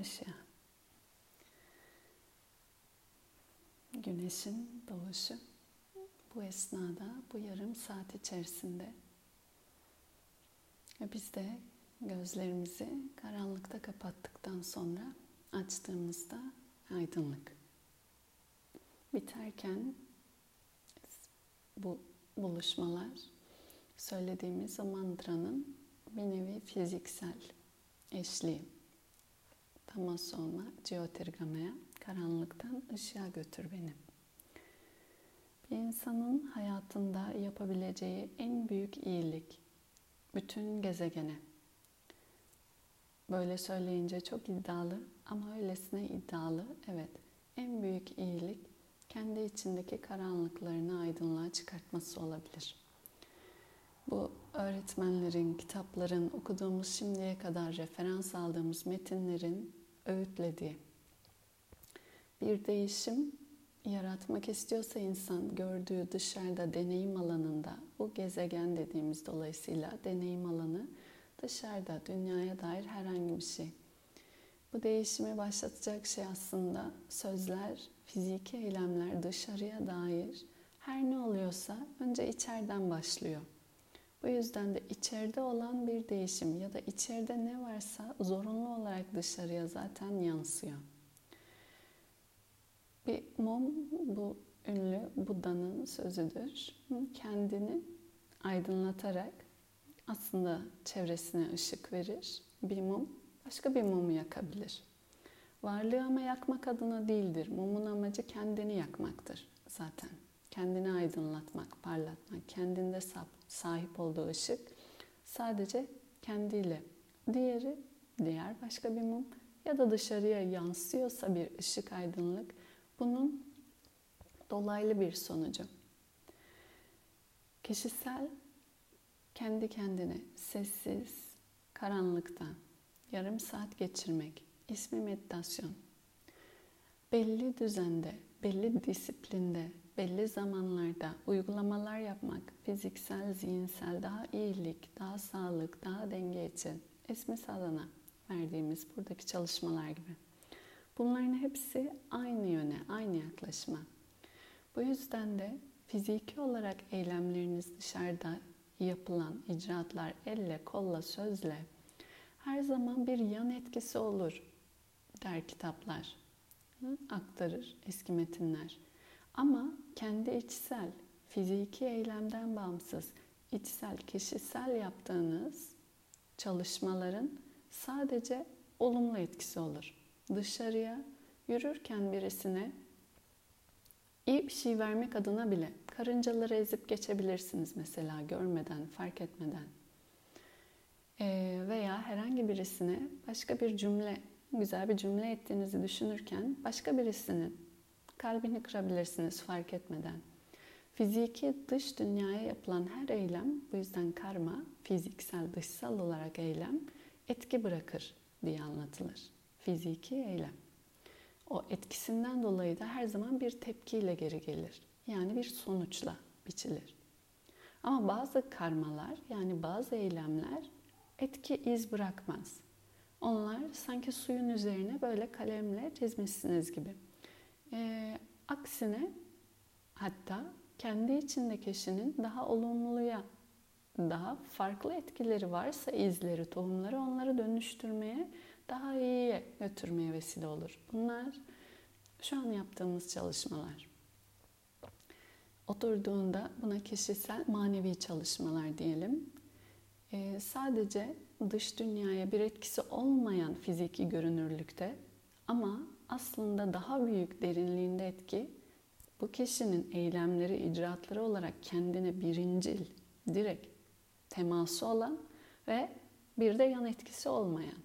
ışığa. Güneşin doğuşu bu esnada, bu yarım saat içerisinde biz de gözlerimizi karanlıkta kapattıktan sonra açtığımızda aydınlık. Biterken bu buluşmalar söylediğimiz o mantranın bir nevi fiziksel eşliği. Tamasoma, Jyotirgamaya, karanlıktan ışığa götür beni. Bir insanın hayatında yapabileceği en büyük iyilik bütün gezegene. Böyle söyleyince çok iddialı ama öylesine iddialı. Evet, en büyük iyilik kendi içindeki karanlıklarını aydınlığa çıkartması olabilir. Bu öğretmenlerin, kitapların, okuduğumuz şimdiye kadar referans aldığımız metinlerin öğütlediği bir değişim yaratmak istiyorsa insan gördüğü dışarıda deneyim alanında bu gezegen dediğimiz dolayısıyla deneyim alanı dışarıda dünyaya dair herhangi bir şey. Bu değişimi başlatacak şey aslında sözler, fiziki eylemler dışarıya dair her ne oluyorsa önce içeriden başlıyor. Bu yüzden de içeride olan bir değişim ya da içeride ne varsa zorunlu olarak dışarıya zaten yansıyor. Bir mum bu ünlü Buda'nın sözüdür. Kendini aydınlatarak aslında çevresine ışık verir. Bir mum başka bir mumu yakabilir. Varlığı ama yakmak adına değildir. Mumun amacı kendini yakmaktır zaten. Kendini aydınlatmak, parlatmak, kendinde sahip olduğu ışık sadece kendiyle. Diğeri, diğer başka bir mum ya da dışarıya yansıyorsa bir ışık aydınlık bunun dolaylı bir sonucu. Kişisel kendi kendine sessiz, karanlıkta yarım saat geçirmek ismi meditasyon. Belli düzende, belli disiplinde, belli zamanlarda uygulamalar yapmak fiziksel, zihinsel daha iyilik, daha sağlık, daha denge için ismi sadana verdiğimiz buradaki çalışmalar gibi. Bunların hepsi aynı yöne, aynı yaklaşıma. Bu yüzden de fiziki olarak eylemleriniz dışarıda yapılan icraatlar elle, kolla, sözle her zaman bir yan etkisi olur der kitaplar. Aktarır eski metinler. Ama kendi içsel, fiziki eylemden bağımsız, içsel, kişisel yaptığınız çalışmaların sadece olumlu etkisi olur dışarıya yürürken birisine iyi bir şey vermek adına bile karıncaları ezip geçebilirsiniz mesela görmeden, fark etmeden. Ee, veya herhangi birisine başka bir cümle, güzel bir cümle ettiğinizi düşünürken başka birisinin kalbini kırabilirsiniz fark etmeden. Fiziki dış dünyaya yapılan her eylem, bu yüzden karma, fiziksel dışsal olarak eylem etki bırakır diye anlatılır fiziki eylem. O etkisinden dolayı da her zaman bir tepkiyle geri gelir. Yani bir sonuçla biçilir. Ama bazı karmalar yani bazı eylemler etki iz bırakmaz. Onlar sanki suyun üzerine böyle kalemle çizmişsiniz gibi. Ee, aksine hatta kendi içinde kişinin daha olumluya, daha farklı etkileri varsa izleri, tohumları onları dönüştürmeye daha iyiye götürmeye vesile olur. Bunlar şu an yaptığımız çalışmalar. Oturduğunda buna kişisel manevi çalışmalar diyelim. Ee, sadece dış dünyaya bir etkisi olmayan fiziki görünürlükte ama aslında daha büyük derinliğinde etki bu kişinin eylemleri, icraatları olarak kendine birincil, direkt teması olan ve bir de yan etkisi olmayan.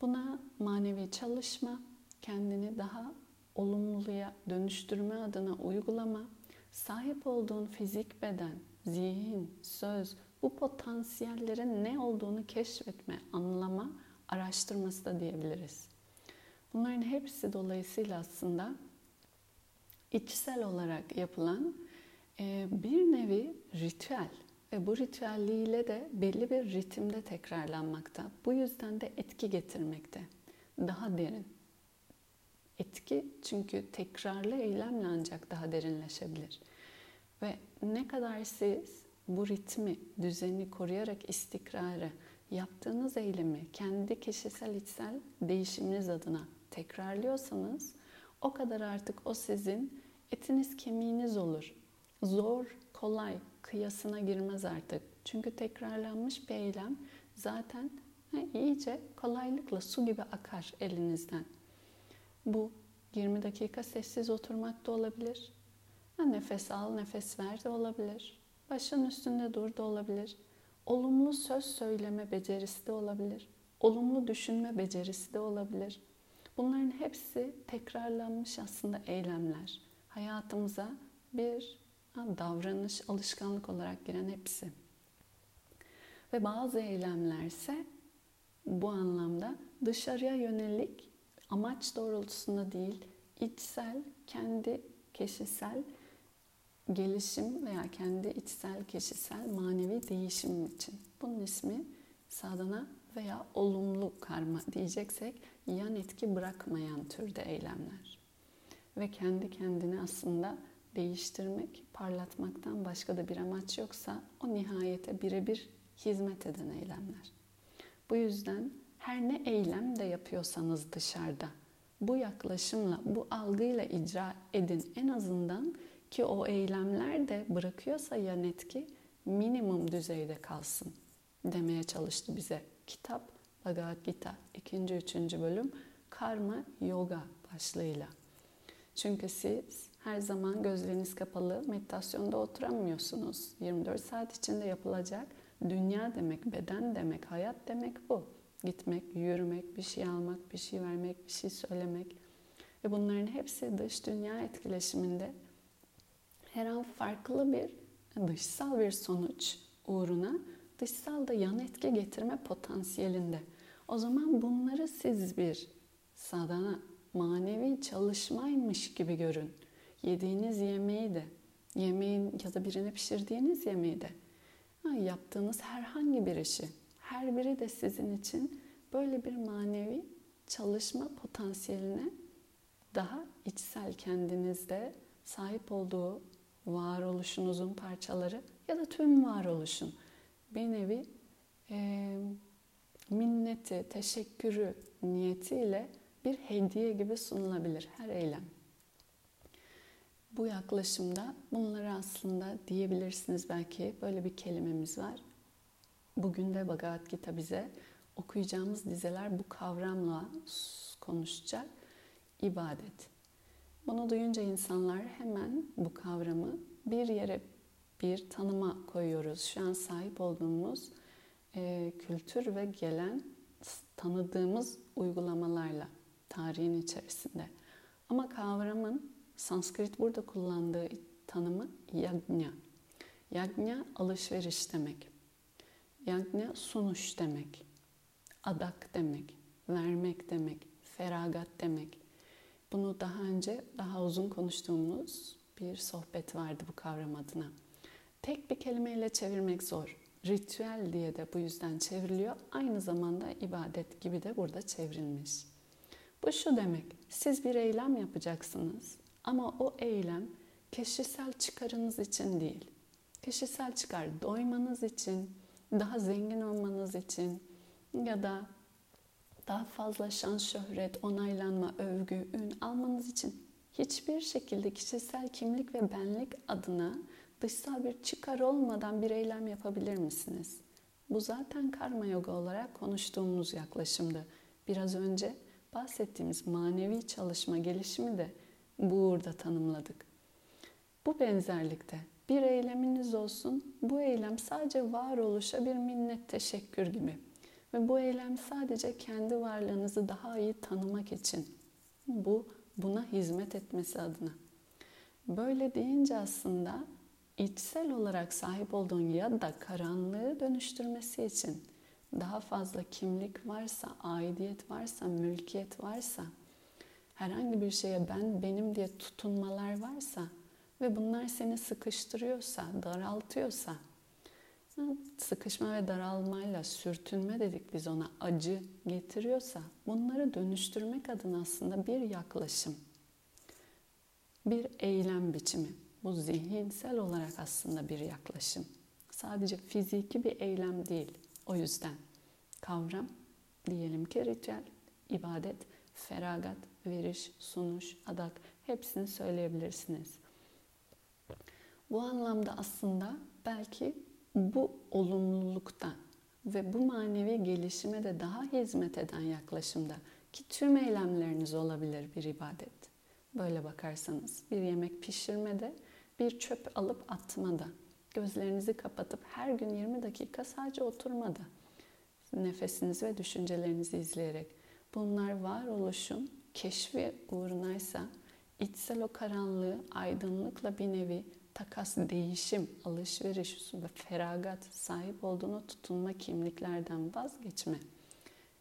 Buna manevi çalışma, kendini daha olumluya dönüştürme adına uygulama, sahip olduğun fizik beden, zihin, söz, bu potansiyellerin ne olduğunu keşfetme, anlama, araştırması da diyebiliriz. Bunların hepsi dolayısıyla aslında içsel olarak yapılan bir nevi ritüel. Ve bu ritüelliğiyle de belli bir ritimde tekrarlanmakta. Bu yüzden de etki getirmekte. daha derin. Etki çünkü tekrarlı eylemle ancak daha derinleşebilir. Ve ne kadar siz bu ritmi, düzeni koruyarak istikrarı, yaptığınız eylemi kendi kişisel içsel değişiminiz adına tekrarlıyorsanız o kadar artık o sizin etiniz kemiğiniz olur. Zor, kolay, kıyasına girmez artık. Çünkü tekrarlanmış bir eylem zaten iyice kolaylıkla su gibi akar elinizden. Bu 20 dakika sessiz oturmak da olabilir. Nefes al, nefes ver de olabilir. Başın üstünde dur da olabilir. Olumlu söz söyleme becerisi de olabilir. Olumlu düşünme becerisi de olabilir. Bunların hepsi tekrarlanmış aslında eylemler. Hayatımıza bir davranış, alışkanlık olarak giren hepsi. Ve bazı eylemler ise bu anlamda dışarıya yönelik amaç doğrultusunda değil, içsel, kendi kişisel gelişim veya kendi içsel, kişisel, manevi değişim için. Bunun ismi sadana veya olumlu karma diyeceksek yan etki bırakmayan türde eylemler. Ve kendi kendini aslında değiştirmek, parlatmaktan başka da bir amaç yoksa o nihayete birebir hizmet eden eylemler. Bu yüzden her ne eylem de yapıyorsanız dışarıda bu yaklaşımla, bu algıyla icra edin. En azından ki o eylemler de bırakıyorsa yan etki minimum düzeyde kalsın demeye çalıştı bize kitap Bhagavad Gita 2. 3. bölüm Karma Yoga başlığıyla. Çünkü siz her zaman gözleriniz kapalı meditasyonda oturamıyorsunuz. 24 saat içinde yapılacak dünya demek, beden demek, hayat demek bu. Gitmek, yürümek, bir şey almak, bir şey vermek, bir şey söylemek. Ve bunların hepsi dış dünya etkileşiminde her an farklı bir dışsal bir sonuç uğruna dışsal da yan etki getirme potansiyelinde. O zaman bunları siz bir sadana, manevi çalışmaymış gibi görün. Yediğiniz yemeği de, yemeğin ya da birine pişirdiğiniz yemeği de, yaptığınız herhangi bir işi, her biri de sizin için böyle bir manevi çalışma potansiyeline daha içsel kendinizde sahip olduğu varoluşunuzun parçaları ya da tüm varoluşun bir nevi e, minneti, teşekkürü niyetiyle bir hediye gibi sunulabilir her eylem. Bu yaklaşımda bunları aslında diyebilirsiniz belki böyle bir kelimemiz var. Bugün de Bhagavad Gita bize okuyacağımız dizeler bu kavramla konuşacak ibadet. Bunu duyunca insanlar hemen bu kavramı bir yere bir tanıma koyuyoruz. Şu an sahip olduğumuz e, kültür ve gelen tanıdığımız uygulamalarla tarihin içerisinde. Ama kavramın Sanskrit burada kullandığı tanımı yagnya. Yagnya alışveriş demek. Yagnya sunuş demek. Adak demek. Vermek demek. Feragat demek. Bunu daha önce daha uzun konuştuğumuz bir sohbet vardı bu kavram adına. Tek bir kelimeyle çevirmek zor. Ritüel diye de bu yüzden çevriliyor. Aynı zamanda ibadet gibi de burada çevrilmiş. Bu şu demek. Siz bir eylem yapacaksınız ama o eylem kişisel çıkarınız için değil. Kişisel çıkar doymanız için, daha zengin olmanız için ya da daha fazla şans, şöhret, onaylanma, övgü, ün almanız için hiçbir şekilde kişisel kimlik ve benlik adına dışsal bir çıkar olmadan bir eylem yapabilir misiniz? Bu zaten karma yoga olarak konuştuğumuz yaklaşımdı. Biraz önce bahsettiğimiz manevi çalışma gelişimi de bu uğurda tanımladık. Bu benzerlikte bir eyleminiz olsun, bu eylem sadece varoluşa bir minnet teşekkür gibi. Ve bu eylem sadece kendi varlığınızı daha iyi tanımak için. Bu buna hizmet etmesi adına. Böyle deyince aslında içsel olarak sahip olduğun ya da karanlığı dönüştürmesi için daha fazla kimlik varsa, aidiyet varsa, mülkiyet varsa, herhangi bir şeye ben benim diye tutunmalar varsa ve bunlar seni sıkıştırıyorsa, daraltıyorsa sıkışma ve daralmayla sürtünme dedik biz ona acı getiriyorsa bunları dönüştürmek adına aslında bir yaklaşım, bir eylem biçimi. Bu zihinsel olarak aslında bir yaklaşım. Sadece fiziki bir eylem değil. O yüzden kavram diyelim ki ritüel, ibadet, feragat, veriş, sunuş, adak hepsini söyleyebilirsiniz. Bu anlamda aslında belki bu olumluluktan ve bu manevi gelişime de daha hizmet eden yaklaşımda ki tüm eylemleriniz olabilir bir ibadet. Böyle bakarsanız bir yemek pişirmede, bir çöp alıp atmada, gözlerinizi kapatıp her gün 20 dakika sadece oturmada, nefesinizi ve düşüncelerinizi izleyerek. Bunlar varoluşun keşfi uğrunaysa içsel o karanlığı aydınlıkla bir nevi takas, değişim, alışveriş ve feragat sahip olduğunu tutunma kimliklerden vazgeçme.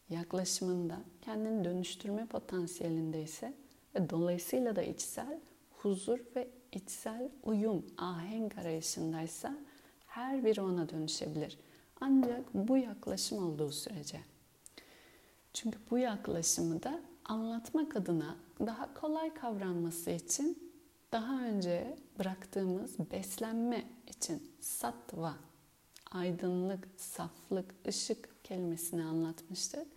Yaklaşımında kendini dönüştürme potansiyelindeyse ve dolayısıyla da içsel huzur ve içsel uyum, ahenk arayışındaysa her biri ona dönüşebilir. Ancak bu yaklaşım olduğu sürece. Çünkü bu yaklaşımı da anlatmak adına daha kolay kavranması için daha önce bıraktığımız beslenme için sattva, aydınlık, saflık, ışık kelimesini anlatmıştık.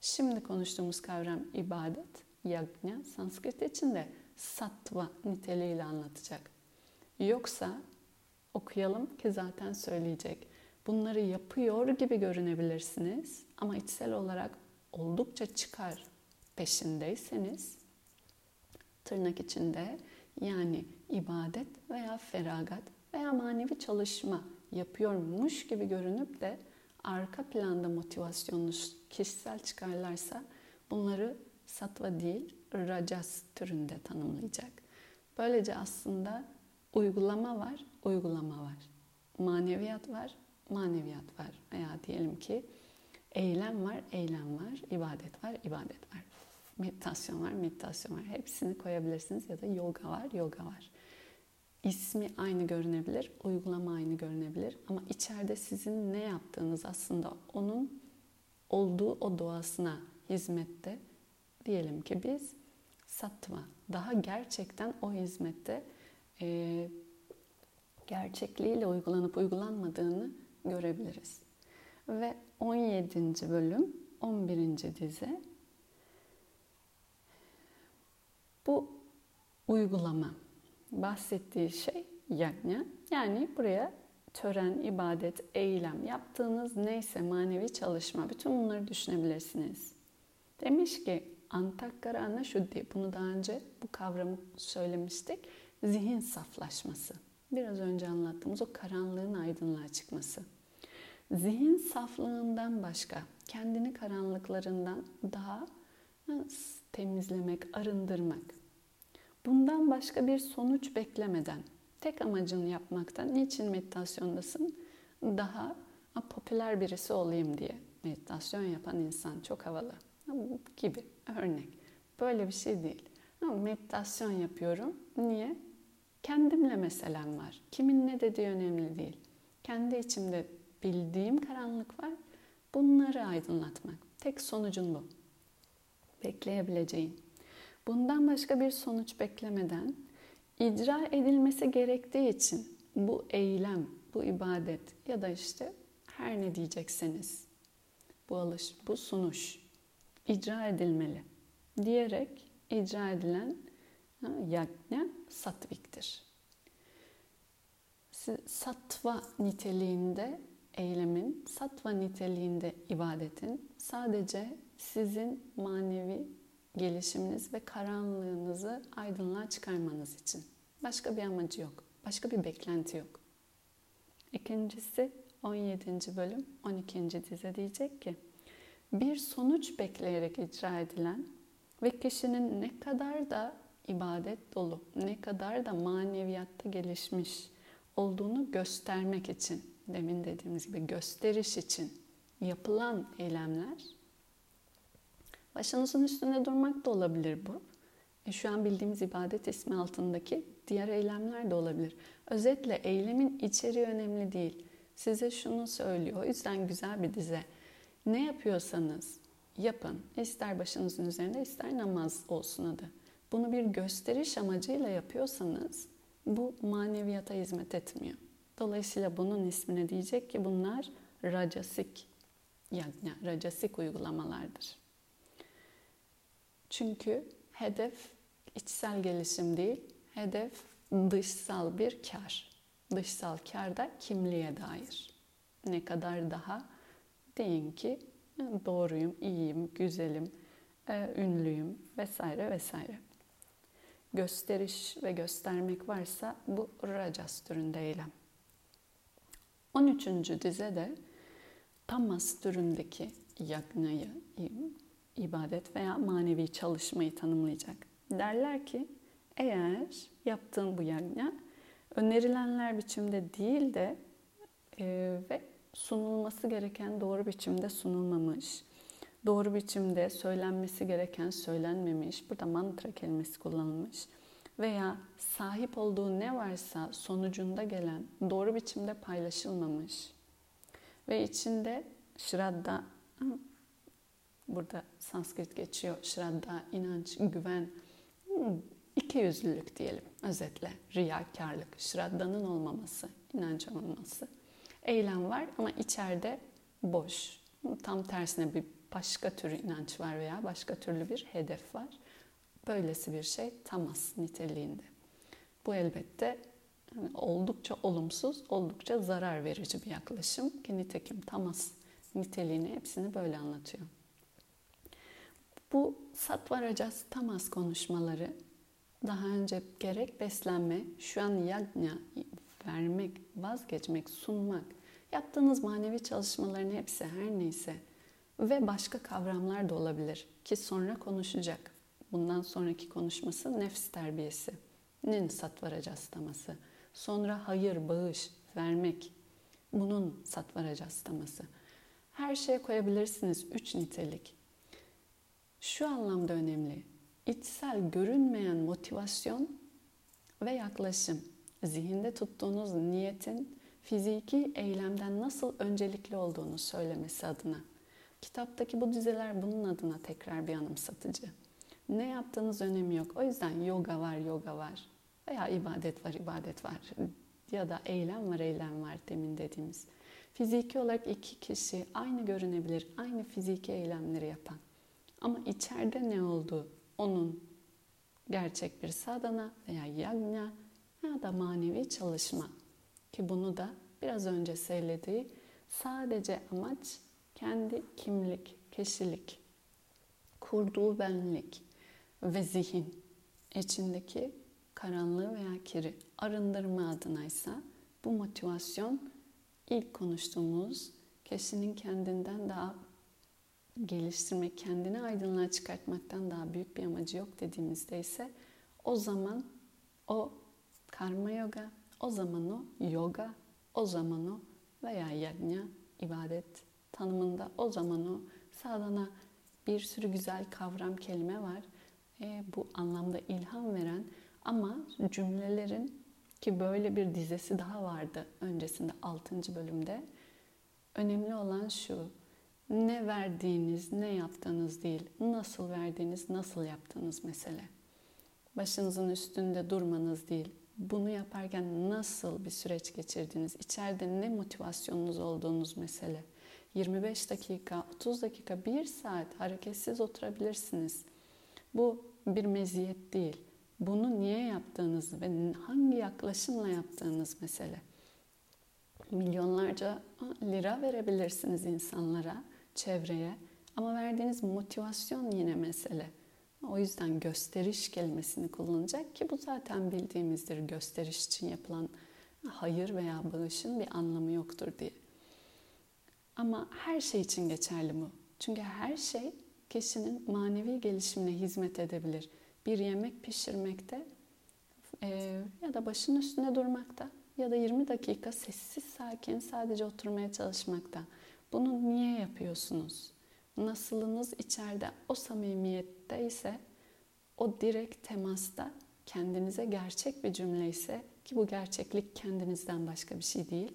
Şimdi konuştuğumuz kavram ibadet, yagna, Sanskrit için de sattva niteliğiyle anlatacak. Yoksa okuyalım ki zaten söyleyecek. Bunları yapıyor gibi görünebilirsiniz ama içsel olarak oldukça çıkar peşindeyseniz tırnak içinde yani ibadet veya feragat veya manevi çalışma yapıyormuş gibi görünüp de arka planda motivasyonunuz kişisel çıkarlarsa bunları satva değil rajas türünde tanımlayacak. Böylece aslında uygulama var, uygulama var. Maneviyat var, maneviyat var. Veya diyelim ki eylem var, eylem var, ibadet var, ibadet var meditasyon var, meditasyon var. Hepsini koyabilirsiniz ya da yoga var, yoga var. İsmi aynı görünebilir, uygulama aynı görünebilir ama içeride sizin ne yaptığınız aslında onun olduğu o doğasına hizmette diyelim ki biz sattva daha gerçekten o hizmette e, gerçekliğiyle uygulanıp uygulanmadığını görebiliriz. Ve 17. bölüm 11. dize Bu uygulama bahsettiği şey yagna. Yani buraya tören, ibadet, eylem, yaptığınız neyse manevi çalışma bütün bunları düşünebilirsiniz. Demiş ki Antakkara Şuddi, bunu daha önce bu kavramı söylemiştik. Zihin saflaşması. Biraz önce anlattığımız o karanlığın aydınlığa çıkması. Zihin saflığından başka kendini karanlıklarından daha temizlemek, arındırmak. Bundan başka bir sonuç beklemeden, tek amacını yapmaktan, niçin meditasyondasın? Daha popüler birisi olayım diye meditasyon yapan insan çok havalı gibi örnek. Böyle bir şey değil. Meditasyon yapıyorum. Niye? Kendimle meselem var. Kimin ne dediği önemli değil. Kendi içimde bildiğim karanlık var. Bunları aydınlatmak. Tek sonucun bu. Bekleyebileceğin. Bundan başka bir sonuç beklemeden icra edilmesi gerektiği için bu eylem, bu ibadet ya da işte her ne diyecekseniz bu alış, bu sunuş icra edilmeli diyerek icra edilen yagna satviktir. Satva niteliğinde eylemin, satva niteliğinde ibadetin sadece sizin manevi gelişiminiz ve karanlığınızı aydınlığa çıkarmanız için. Başka bir amacı yok. Başka bir beklenti yok. İkincisi 17. bölüm 12. dize diyecek ki bir sonuç bekleyerek icra edilen ve kişinin ne kadar da ibadet dolu, ne kadar da maneviyatta gelişmiş olduğunu göstermek için, demin dediğimiz gibi gösteriş için yapılan eylemler Başınızın üstünde durmak da olabilir bu. E şu an bildiğimiz ibadet ismi altındaki diğer eylemler de olabilir. Özetle eylemin içeriği önemli değil. size şunu söylüyor. O yüzden güzel bir dize. Ne yapıyorsanız yapın. İster başınızın üzerinde ister namaz olsun adı. Bunu bir gösteriş amacıyla yapıyorsanız bu maneviyata hizmet etmiyor. Dolayısıyla bunun ismine diyecek ki bunlar racasik yani racasik uygulamalardır. Çünkü hedef içsel gelişim değil, hedef dışsal bir kar. Dışsal kar da kimliğe dair. Ne kadar daha deyin ki doğruyum, iyiyim, güzelim, e, ünlüyüm vesaire vesaire. Gösteriş ve göstermek varsa bu rajas türünde eylem. 13. dizede tamas türündeki yagnayı, ibadet veya manevi çalışmayı tanımlayacak. Derler ki eğer yaptığın bu yagna önerilenler biçimde değil de e, ve sunulması gereken doğru biçimde sunulmamış, doğru biçimde söylenmesi gereken söylenmemiş, burada mantra kelimesi kullanılmış veya sahip olduğu ne varsa sonucunda gelen doğru biçimde paylaşılmamış ve içinde şradda burada Sanskrit geçiyor şradda inanç, güven, iki yüzlülük diyelim özetle riyakarlık, şraddanın olmaması, inanç olmaması. Eylem var ama içeride boş. Tam tersine bir başka tür inanç var veya başka türlü bir hedef var. Böylesi bir şey tamas niteliğinde. Bu elbette oldukça olumsuz, oldukça zarar verici bir yaklaşım ki nitekim tamas niteliğini hepsini böyle anlatıyor. Bu sattva rajas tamas konuşmaları daha önce gerek beslenme, şu an yagna vermek, vazgeçmek, sunmak, yaptığınız manevi çalışmaların hepsi her neyse ve başka kavramlar da olabilir ki sonra konuşacak. Bundan sonraki konuşması nefs terbiyesi. Nin sattvaracastlaması. Sonra hayır, bağış, vermek. Bunun sattvaracastlaması. Her şeye koyabilirsiniz üç nitelik. Şu anlamda önemli. İçsel görünmeyen motivasyon ve yaklaşım. Zihinde tuttuğunuz niyetin fiziki eylemden nasıl öncelikli olduğunu söylemesi adına. Kitaptaki bu dizeler bunun adına tekrar bir anımsatıcı. Ne yaptığınız önemi yok. O yüzden yoga var, yoga var. Veya ibadet var, ibadet var. Ya da eylem var, eylem var demin dediğimiz. Fiziki olarak iki kişi aynı görünebilir, aynı fiziki eylemleri yapan. Ama içeride ne oldu? Onun gerçek bir sadana veya yagna ya da manevi çalışma. Ki bunu da biraz önce söylediği sadece amaç kendi kimlik, kişilik, kurduğu benlik ve zihin içindeki karanlığı veya kiri arındırma adınaysa bu motivasyon ilk konuştuğumuz kişinin kendinden daha geliştirmek, kendini aydınlığa çıkartmaktan daha büyük bir amacı yok dediğimizde ise o zaman o karma yoga, o zaman o yoga, o zaman o veya yajna, ibadet tanımında o zaman o sadana bir sürü güzel kavram kelime var. E, bu anlamda ilham veren ama cümlelerin ki böyle bir dizesi daha vardı öncesinde 6. bölümde. Önemli olan şu. Ne verdiğiniz, ne yaptığınız değil. Nasıl verdiğiniz, nasıl yaptığınız mesele. Başınızın üstünde durmanız değil. Bunu yaparken nasıl bir süreç geçirdiğiniz, içeride ne motivasyonunuz olduğunuz mesele. 25 dakika, 30 dakika, 1 saat hareketsiz oturabilirsiniz. Bu bir meziyet değil. Bunu niye yaptığınız ve hangi yaklaşımla yaptığınız mesele. Milyonlarca lira verebilirsiniz insanlara, çevreye ama verdiğiniz motivasyon yine mesele. O yüzden gösteriş kelimesini kullanacak ki bu zaten bildiğimizdir. Gösteriş için yapılan hayır veya bağışın bir anlamı yoktur diye. Ama her şey için geçerli bu. Çünkü her şey kişinin manevi gelişimine hizmet edebilir. Bir yemek pişirmekte e, ya da başın üstünde durmakta ya da 20 dakika sessiz sakin sadece oturmaya çalışmakta. Bunu niye yapıyorsunuz? Nasılınız içeride o samimiyette ise o direkt temasta kendinize gerçek bir cümle ise ki bu gerçeklik kendinizden başka bir şey değil.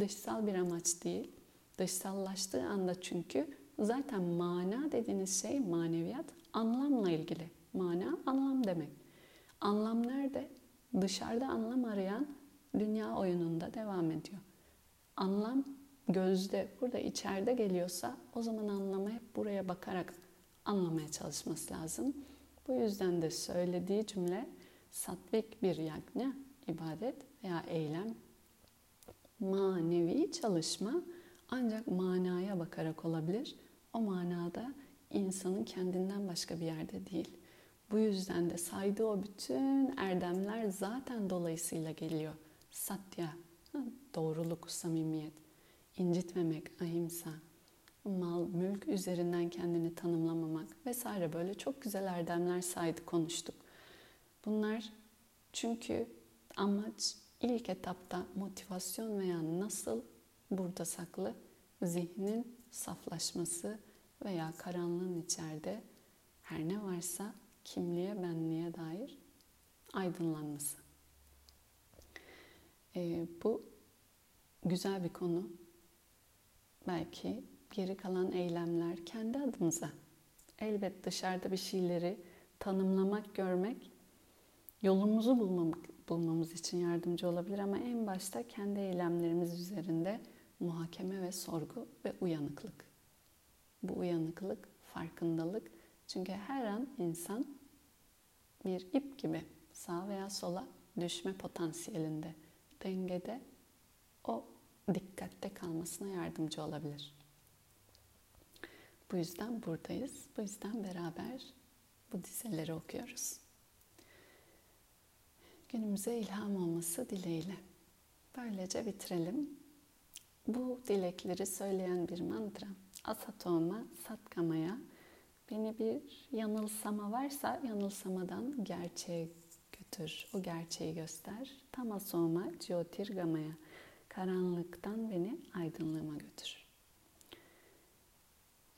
Dışsal bir amaç değil. Dışsallaştığı anda çünkü zaten mana dediğiniz şey maneviyat anlamla ilgili. Mana anlam demek. Anlam nerede? Dışarıda anlam arayan dünya oyununda devam ediyor. Anlam gözde, burada içeride geliyorsa o zaman anlamı hep buraya bakarak anlamaya çalışması lazım. Bu yüzden de söylediği cümle satvik bir yagna, ibadet veya eylem, manevi çalışma ancak manaya bakarak olabilir. O manada insanın kendinden başka bir yerde değil. Bu yüzden de saydığı o bütün erdemler zaten dolayısıyla geliyor. Satya, doğruluk, samimiyet, incitmemek, ahimsa, mal, mülk üzerinden kendini tanımlamamak vesaire böyle çok güzel erdemler saydı, konuştuk. Bunlar çünkü amaç ilk etapta motivasyon veya nasıl burada saklı zihnin saflaşması veya karanlığın içeride her ne varsa kimliğe, benliğe dair aydınlanması. E, bu güzel bir konu. Belki geri kalan eylemler kendi adımıza. Elbet dışarıda bir şeyleri tanımlamak, görmek yolumuzu bulmamak, bulmamız için yardımcı olabilir ama en başta kendi eylemlerimiz üzerinde muhakeme ve sorgu ve uyanıklık. Bu uyanıklık, farkındalık. Çünkü her an insan bir ip gibi sağa veya sola düşme potansiyelinde, dengede o dikkatte kalmasına yardımcı olabilir. Bu yüzden buradayız. Bu yüzden beraber bu dizeleri okuyoruz. Günümüze ilham olması dileğiyle. Böylece bitirelim. Bu dilekleri söyleyen bir mantra Asatoma Satkamaya beni bir yanılsama varsa yanılsamadan gerçeğe götür. O gerçeği göster. Tamasoma Jyotirgamaya karanlıktan beni aydınlığıma götür.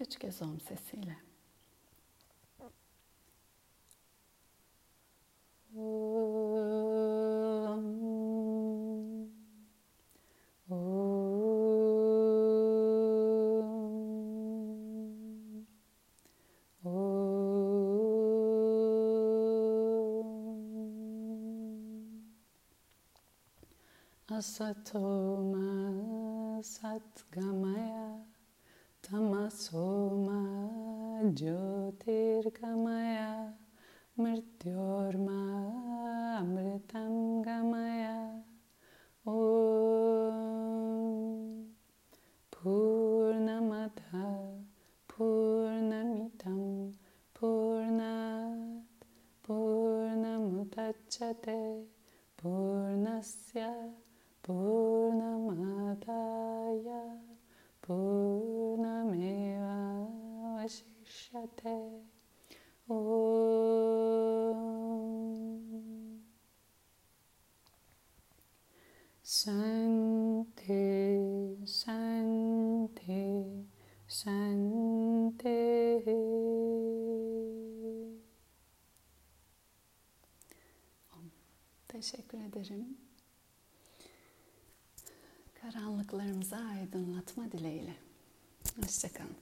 Üç kez om sesiyle. Asatoma Satgamaya Tamasoma Jyotirgamaya Mrityorma Amritam Gamaya Om Purnamata Purnamitam Purnat Purnamutachate Purnasya Purnamadaya Purnameva Vashishyate Om. Shanti Shanti Shanti Teşekkür ederim. Karanlıklarımızı aydınlatma dileğiyle. Hoşçakalın.